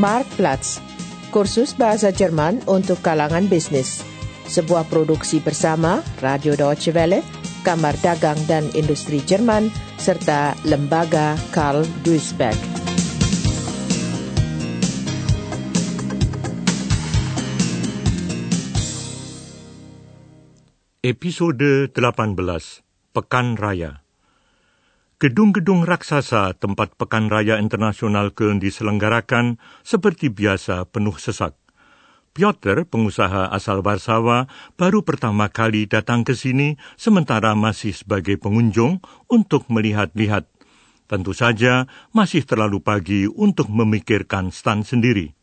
Marktplatz, kursus bahasa Jerman untuk kalangan bisnis. Sebuah produksi bersama Radio Deutsche Welle, Kamar Dagang dan Industri Jerman, serta Lembaga Karl Duisberg. Episode 18 Pekan Raya Gedung-gedung raksasa tempat Pekan Raya Internasional Köln diselenggarakan seperti biasa penuh sesak. Piotr, pengusaha asal Warsawa, baru pertama kali datang ke sini sementara masih sebagai pengunjung untuk melihat-lihat. Tentu saja masih terlalu pagi untuk memikirkan stand sendiri.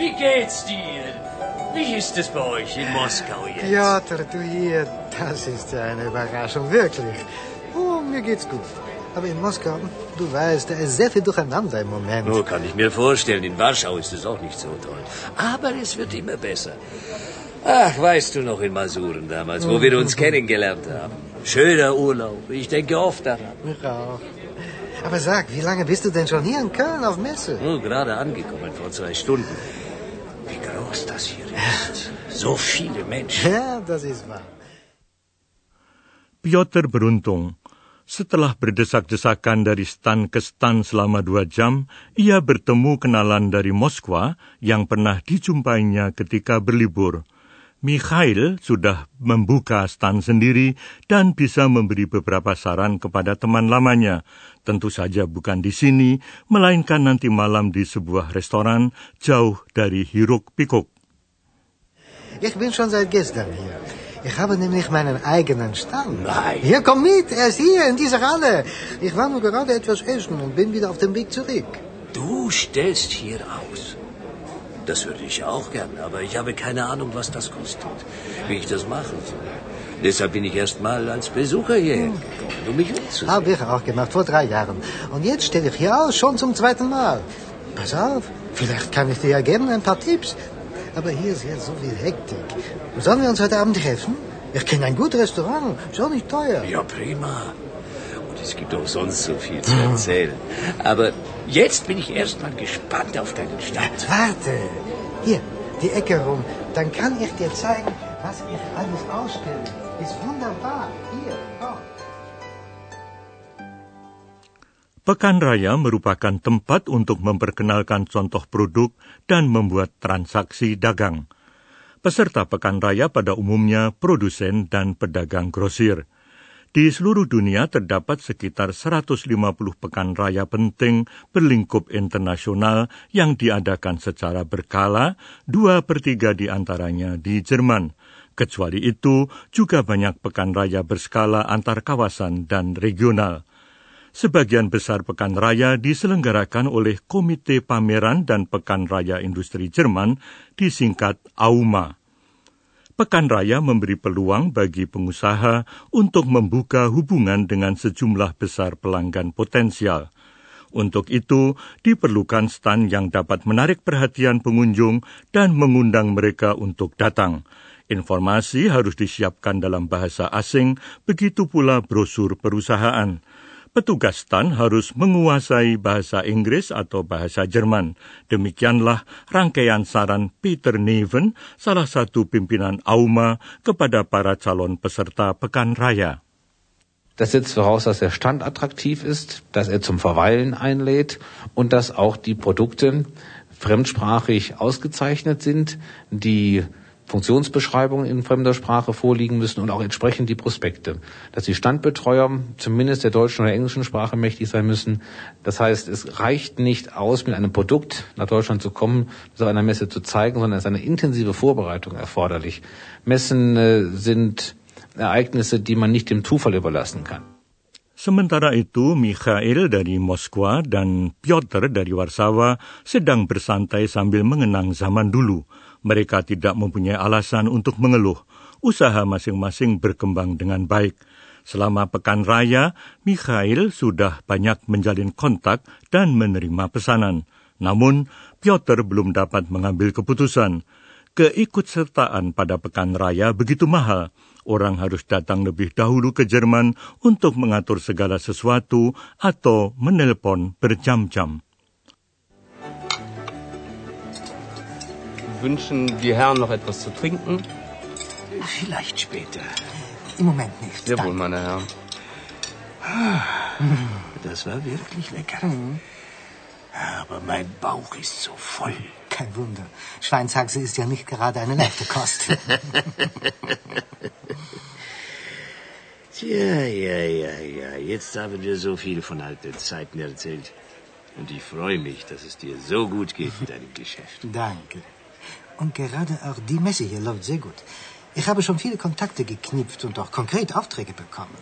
Wie geht's dir? Wie ist es bei euch in Moskau jetzt? Piotr, du hier, das ist ja eine Überraschung, wirklich. Oh, mir geht's gut. Aber in Moskau, du weißt, da ist sehr viel Durcheinander im Moment. Nur kann ich mir vorstellen, in Warschau ist es auch nicht so toll. Aber es wird immer besser. Ach, weißt du noch in Masuren damals, wo wir uns kennengelernt haben? Schöner Urlaub. Ich denke oft daran. Ich auch. Aber sag, wie lange bist du denn schon hier in Köln auf Messe? Nur gerade angekommen vor zwei Stunden. Groß das hier ist. So viele Menschen. Ja, das ist wahr. Piotr beruntung. Setelah berdesak-desakan dari stan ke stan selama dua jam, ia bertemu kenalan dari Moskwa yang pernah dijumpainya ketika berlibur. Mikhail sudah membuka stan sendiri dan bisa memberi beberapa saran kepada teman lamanya. Tentu saja bukan di sini, melainkan nanti malam di sebuah restoran jauh dari hiruk-pikuk. Ich bin schon seit gestern hier. Ich habe nämlich meinen eigenen Stand. Nein. Hier, komm mit, er ist hier, in dieser Halle. Ich war nur gerade etwas essen und bin wieder auf dem Weg zurück. Du stellst hier aus. Das würde ich auch gern, aber ich habe keine Ahnung, was das kostet. Wie ich das machen soll. Deshalb bin ich erst mal als Besucher hierher gekommen, um mich umzusehen. Habe ich auch gemacht, vor drei Jahren. Und jetzt stelle ich hier aus, schon zum zweiten Mal. Pass auf, vielleicht kann ich dir ja geben ein paar Tipps. Aber hier ist ja so viel Hektik. Sollen wir uns heute Abend treffen? Ich kenne ein gutes Restaurant, ist auch nicht teuer. Ja, prima. Es gibt auch sonst so viel zu erzählen. Aber jetzt bin ich erst mal gespannt auf deinen Stand. Warte, hier, die Ecke rum. Dann kann ich dir zeigen, was ich alles ausstelle. Ist wunderbar. Hier, komm. Pekan Raya merupakan tempat untuk memperkenalkan contoh produk dan membuat transaksi dagang. Peserta Pekan Raya pada umumnya produsen dan pedagang grosir. Di seluruh dunia terdapat sekitar 150 pekan raya penting berlingkup internasional yang diadakan secara berkala, dua per tiga di antaranya di Jerman. Kecuali itu, juga banyak pekan raya berskala antar kawasan dan regional. Sebagian besar pekan raya diselenggarakan oleh Komite Pameran dan Pekan Raya Industri Jerman, disingkat AUMA. Pekan raya memberi peluang bagi pengusaha untuk membuka hubungan dengan sejumlah besar pelanggan potensial. Untuk itu, diperlukan stan yang dapat menarik perhatian pengunjung dan mengundang mereka untuk datang. Informasi harus disiapkan dalam bahasa asing, begitu pula brosur perusahaan. Petugas stan harus menguasai bahasa Inggris atau bahasa Jerman. Demikianlah rangkaian saran Peter Neven, salah satu pimpinan AUMA, kepada para calon peserta Pekan Raya. Das setzt voraus, dass der Stand attraktiv ist, dass er zum Verweilen einlädt und dass auch die Produkte fremdsprachig ausgezeichnet sind, die Funktionsbeschreibungen in fremder Sprache vorliegen müssen und auch entsprechend die Prospekte. Dass die Standbetreuer zumindest der deutschen oder englischen Sprache mächtig sein müssen. Das heißt, es reicht nicht aus, mit einem Produkt nach Deutschland zu kommen, auf einer Messe zu zeigen, sondern es ist eine intensive Vorbereitung erforderlich. Messen äh, sind Ereignisse, die man nicht dem Zufall überlassen kann. Sementara itu, Mikhail dari Moskwa dan Piotr dari Warsawa sedang bersantai sambil mengenang zaman dulu. Mereka tidak mempunyai alasan untuk mengeluh. Usaha masing-masing berkembang dengan baik. Selama pekan raya, Mikhail sudah banyak menjalin kontak dan menerima pesanan. Namun, Piotr belum dapat mengambil keputusan. keikutsertaan pada pekan raya begitu mahal. Orang harus datang lebih dahulu ke Jerman untuk mengatur segala sesuatu atau menelpon berjam-jam. Wünschen die Herren noch etwas zu trinken? Vielleicht später. Im Moment nicht. Jawohl, Danke. meine Herren. Das war wirklich lecker. Aber mein Bauch ist so voll. Kein Wunder. Schweinshaxe ist ja nicht gerade eine leichte Kost. Tja, ja, ja, ja. Jetzt haben wir so viel von alten Zeiten erzählt. Und ich freue mich, dass es dir so gut geht in deinem Geschäft. Danke. Und gerade auch die Messe hier läuft sehr gut. Ich habe schon viele Kontakte geknüpft und auch konkret Aufträge bekommen.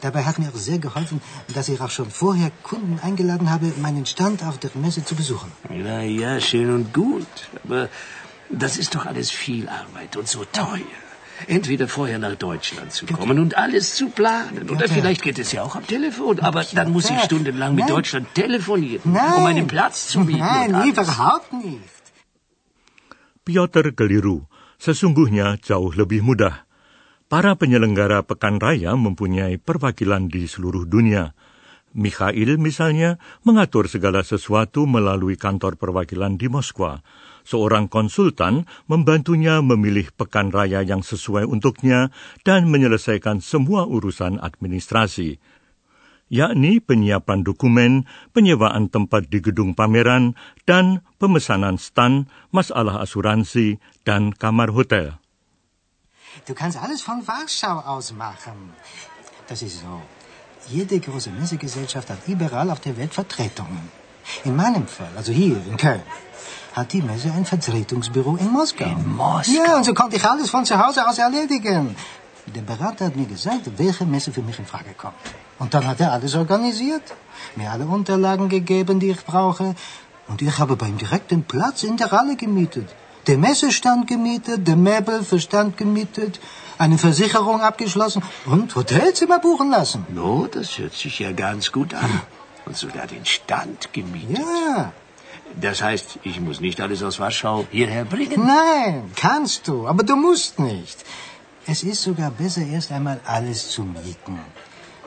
Dabei hat mir auch sehr geholfen, dass ich auch schon vorher Kunden eingeladen habe, meinen Stand auf der Messe zu besuchen. Na ja, schön und gut. Aber das ist doch alles viel Arbeit und so teuer. Entweder vorher nach Deutschland zu kommen und alles zu planen. Oder vielleicht geht es ja auch am Telefon. Aber dann muss ich stundenlang mit. Deutschland telefonieren, um einen Platz zu mieten. Nein, überhaupt nicht. Piotr keliru. Sesungguhnya jauh lebih mudah. Para penyelenggara pekan raya mempunyai perwakilan di seluruh dunia. Mikhail misalnya mengatur segala sesuatu melalui kantor perwakilan di Moskwa. Seorang konsultan membantunya memilih pekan raya yang sesuai untuknya dan menyelesaikan semua urusan administrasi yakni penyiapan dokumen, penyewaan tempat di gedung pameran, dan pemesanan stand, masalah asuransi, dan kamar hotel. Du kannst alles von Warschau aus machen. Das ist so. Jede große Messegesellschaft hat überall auf der Welt Vertretungen. In meinem Fall, also hier in Köln, hat die Messe ein Vertretungsbüro in Moskau. In Moskau? Ja, und so konnte ich alles von zu Hause aus erledigen. Der Berater hat mir gesagt, welche Messe für mich in Frage kommt. Und dann hat er alles organisiert, mir alle Unterlagen gegeben, die ich brauche. Und ich habe bei ihm direkt den Platz in der Halle gemietet. Den Messestand gemietet, den Möbel für Stand gemietet, eine Versicherung abgeschlossen und Hotelzimmer buchen lassen. No, das hört sich ja ganz gut an. Und sogar den Stand gemietet. Ja, Das heißt, ich muss nicht alles aus Warschau hierher bringen. nein, kannst du, aber du musst nicht. Es ist sogar besser, erst einmal alles zu mieten.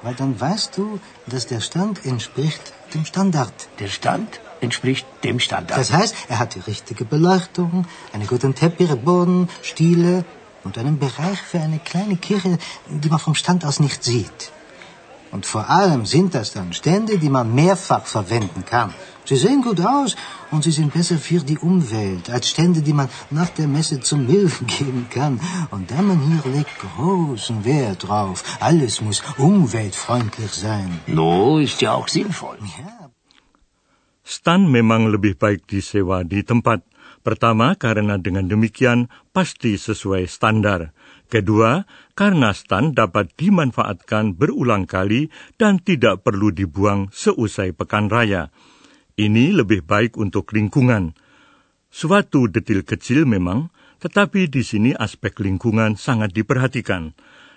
Weil dann weißt du, dass der Stand entspricht dem Standard. Der Stand entspricht dem Standard. Das heißt, er hat die richtige Beleuchtung, einen guten Teppichboden, Stiele und einen Bereich für eine kleine Kirche, die man vom Stand aus nicht sieht. Und vor allem sind das dann Stände, die man mehrfach verwenden kann. Sie sehen gut aus und sie sind besser für die Umwelt als Stände, die man nach der Messe zum Müll geben kann. Und der man hier legt großen Wert drauf. Alles muss umweltfreundlich sein. no, ist ja auch sinnvoll. Ja, Stan memang lebih baik disewa di tempat. Pertama, karena dengan demikian pasti sesuai standar. Kedua, karena stan dapat dimanfaatkan berulang kali dan tidak perlu dibuang seusai pekan raya. Ini lebih baik untuk lingkungan. Suatu detil kecil memang, tetapi di sini aspek lingkungan sangat diperhatikan.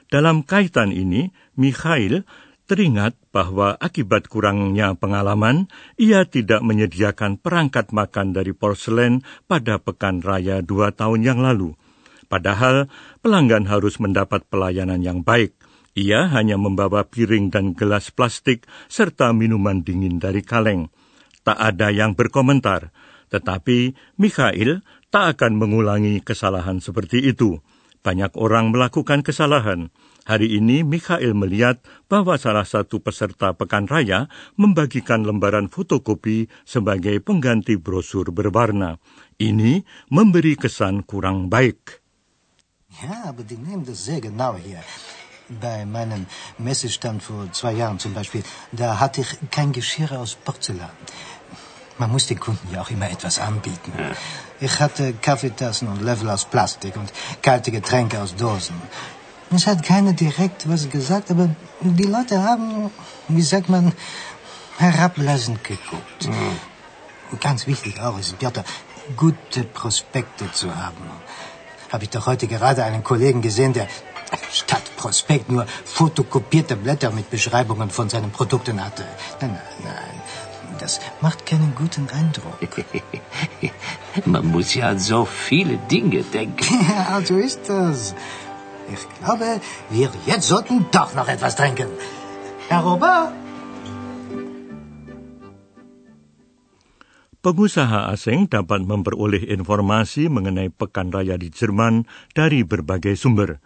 Dalam kaitan ini, Mikhail teringat bahwa akibat kurangnya pengalaman, ia tidak menyediakan perangkat makan dari porselen pada pekan raya dua tahun yang lalu. Padahal pelanggan harus mendapat pelayanan yang baik. Ia hanya membawa piring dan gelas plastik serta minuman dingin dari kaleng. Tak ada yang berkomentar, tetapi Mikhail tak akan mengulangi kesalahan seperti itu. Banyak orang melakukan kesalahan. Hari ini Mikhail melihat bahwa salah satu peserta pekan raya membagikan lembaran fotokopi sebagai pengganti brosur berwarna. Ini memberi kesan kurang baik. Ja, aber die nehmen das sehr genau hier. Bei meinem Messestand vor zwei Jahren zum Beispiel, da hatte ich kein Geschirr aus Porzellan. Man muss den Kunden ja auch immer etwas anbieten. Ich hatte Kaffeetassen und Löffel aus Plastik und kalte Getränke aus Dosen. Es hat keiner direkt was gesagt, aber die Leute haben, wie sagt man, herablassend geguckt. Ganz wichtig auch ist, Piotr, gute Prospekte zu haben. Habe ich doch heute gerade einen Kollegen gesehen, der statt Prospekt nur fotokopierte Blätter mit Beschreibungen von seinen Produkten hatte. Nein, nein, nein. Das macht keinen guten Eindruck. Man muss ja an so viele Dinge denken. Ja, so ist das. Ich glaube, wir jetzt sollten doch noch etwas trinken. Herr Robert? Pengusaha asing dapat memperoleh informasi mengenai pekan raya di Jerman dari berbagai sumber.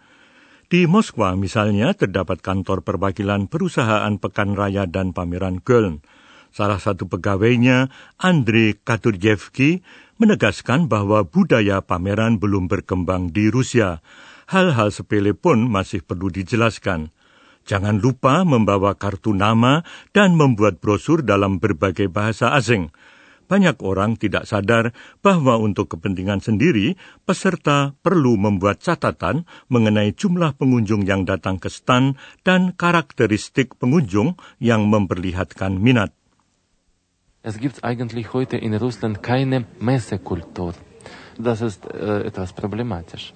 Di Moskwa misalnya terdapat kantor perwakilan perusahaan pekan raya dan pameran Köln. Salah satu pegawainya, Andrei Katurjevski, menegaskan bahwa budaya pameran belum berkembang di Rusia. Hal-hal sepele pun masih perlu dijelaskan. Jangan lupa membawa kartu nama dan membuat brosur dalam berbagai bahasa asing. Banyak orang tidak sadar bahwa untuk kepentingan sendiri, peserta perlu membuat catatan mengenai jumlah pengunjung yang datang ke stan dan karakteristik pengunjung yang memperlihatkan minat. Es gibt eigentlich heute in Russland keine Messekultur. Das ist äh, etwas problematisch.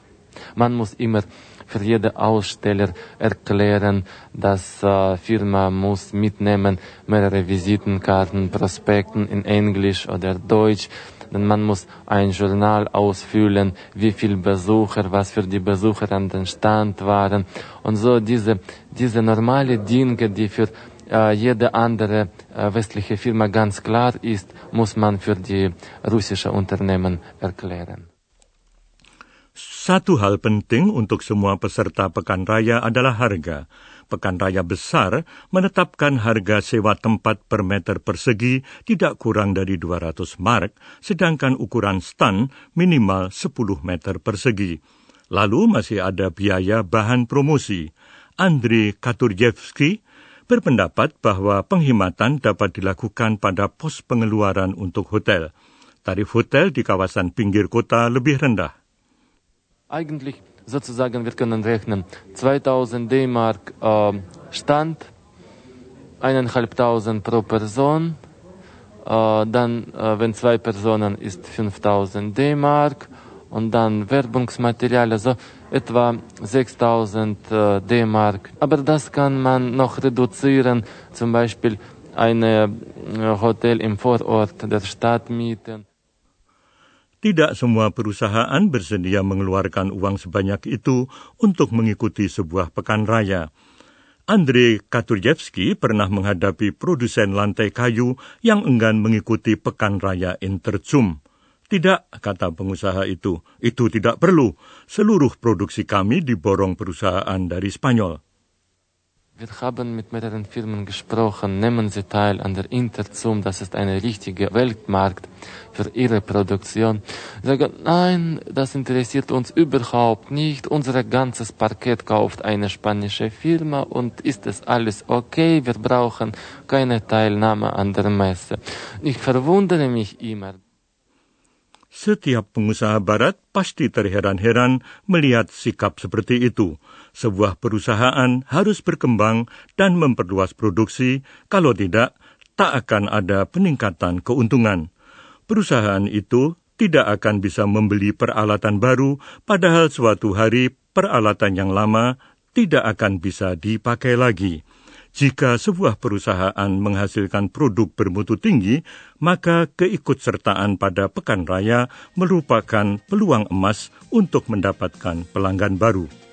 Man muss immer für jeden Aussteller erklären, dass äh, Firma muss mitnehmen mehrere Visitenkarten, Prospekten in Englisch oder Deutsch. Denn man muss ein Journal ausfüllen, wie viele Besucher, was für die Besucher an den Stand waren. Und so diese, diese normale Dinge, die für äh, jede andere äh, westliche Firma ganz klar ist, muss man für die russische Unternehmen erklären. Satu hal penting untuk semua peserta pekan raya adalah harga. Pekan raya besar menetapkan harga sewa tempat per meter persegi tidak kurang dari 200 mark, sedangkan ukuran stan minimal 10 meter persegi. Lalu masih ada biaya bahan promosi. Andrei Katurjevski berpendapat bahwa penghematan dapat dilakukan pada pos pengeluaran untuk hotel. Tarif hotel di kawasan pinggir kota lebih rendah. Eigentlich sozusagen, wir können rechnen, 2000 D-Mark äh, Stand, 1.500 pro Person, äh, dann, äh, wenn zwei Personen, ist 5000 D-Mark und dann Werbungsmaterial, also etwa 6000 äh, D-Mark. Aber das kann man noch reduzieren, zum Beispiel ein äh, Hotel im Vorort der Stadt mieten. Tidak semua perusahaan bersedia mengeluarkan uang sebanyak itu untuk mengikuti sebuah pekan raya. Andrei Katurjevski pernah menghadapi produsen lantai kayu yang enggan mengikuti pekan raya Interzum. Tidak, kata pengusaha itu, itu tidak perlu. Seluruh produksi kami diborong perusahaan dari Spanyol. Wir haben mit mehreren Firmen gesprochen, nehmen Sie teil an der Interzum, das ist ein richtiger Weltmarkt für Ihre Produktion. Sie sagen, nein, das interessiert uns überhaupt nicht, unser ganzes Parkett kauft eine spanische Firma und ist es alles okay, wir brauchen keine Teilnahme an der Messe. Ich verwundere mich immer. Setiap pengusaha barat pasti terheran-heran melihat sikap seperti itu. Sebuah perusahaan harus berkembang dan memperluas produksi, kalau tidak, tak akan ada peningkatan keuntungan. Perusahaan itu tidak akan bisa membeli peralatan baru, padahal suatu hari peralatan yang lama tidak akan bisa dipakai lagi. Jika sebuah perusahaan menghasilkan produk bermutu tinggi, maka keikutsertaan pada pekan raya merupakan peluang emas untuk mendapatkan pelanggan baru.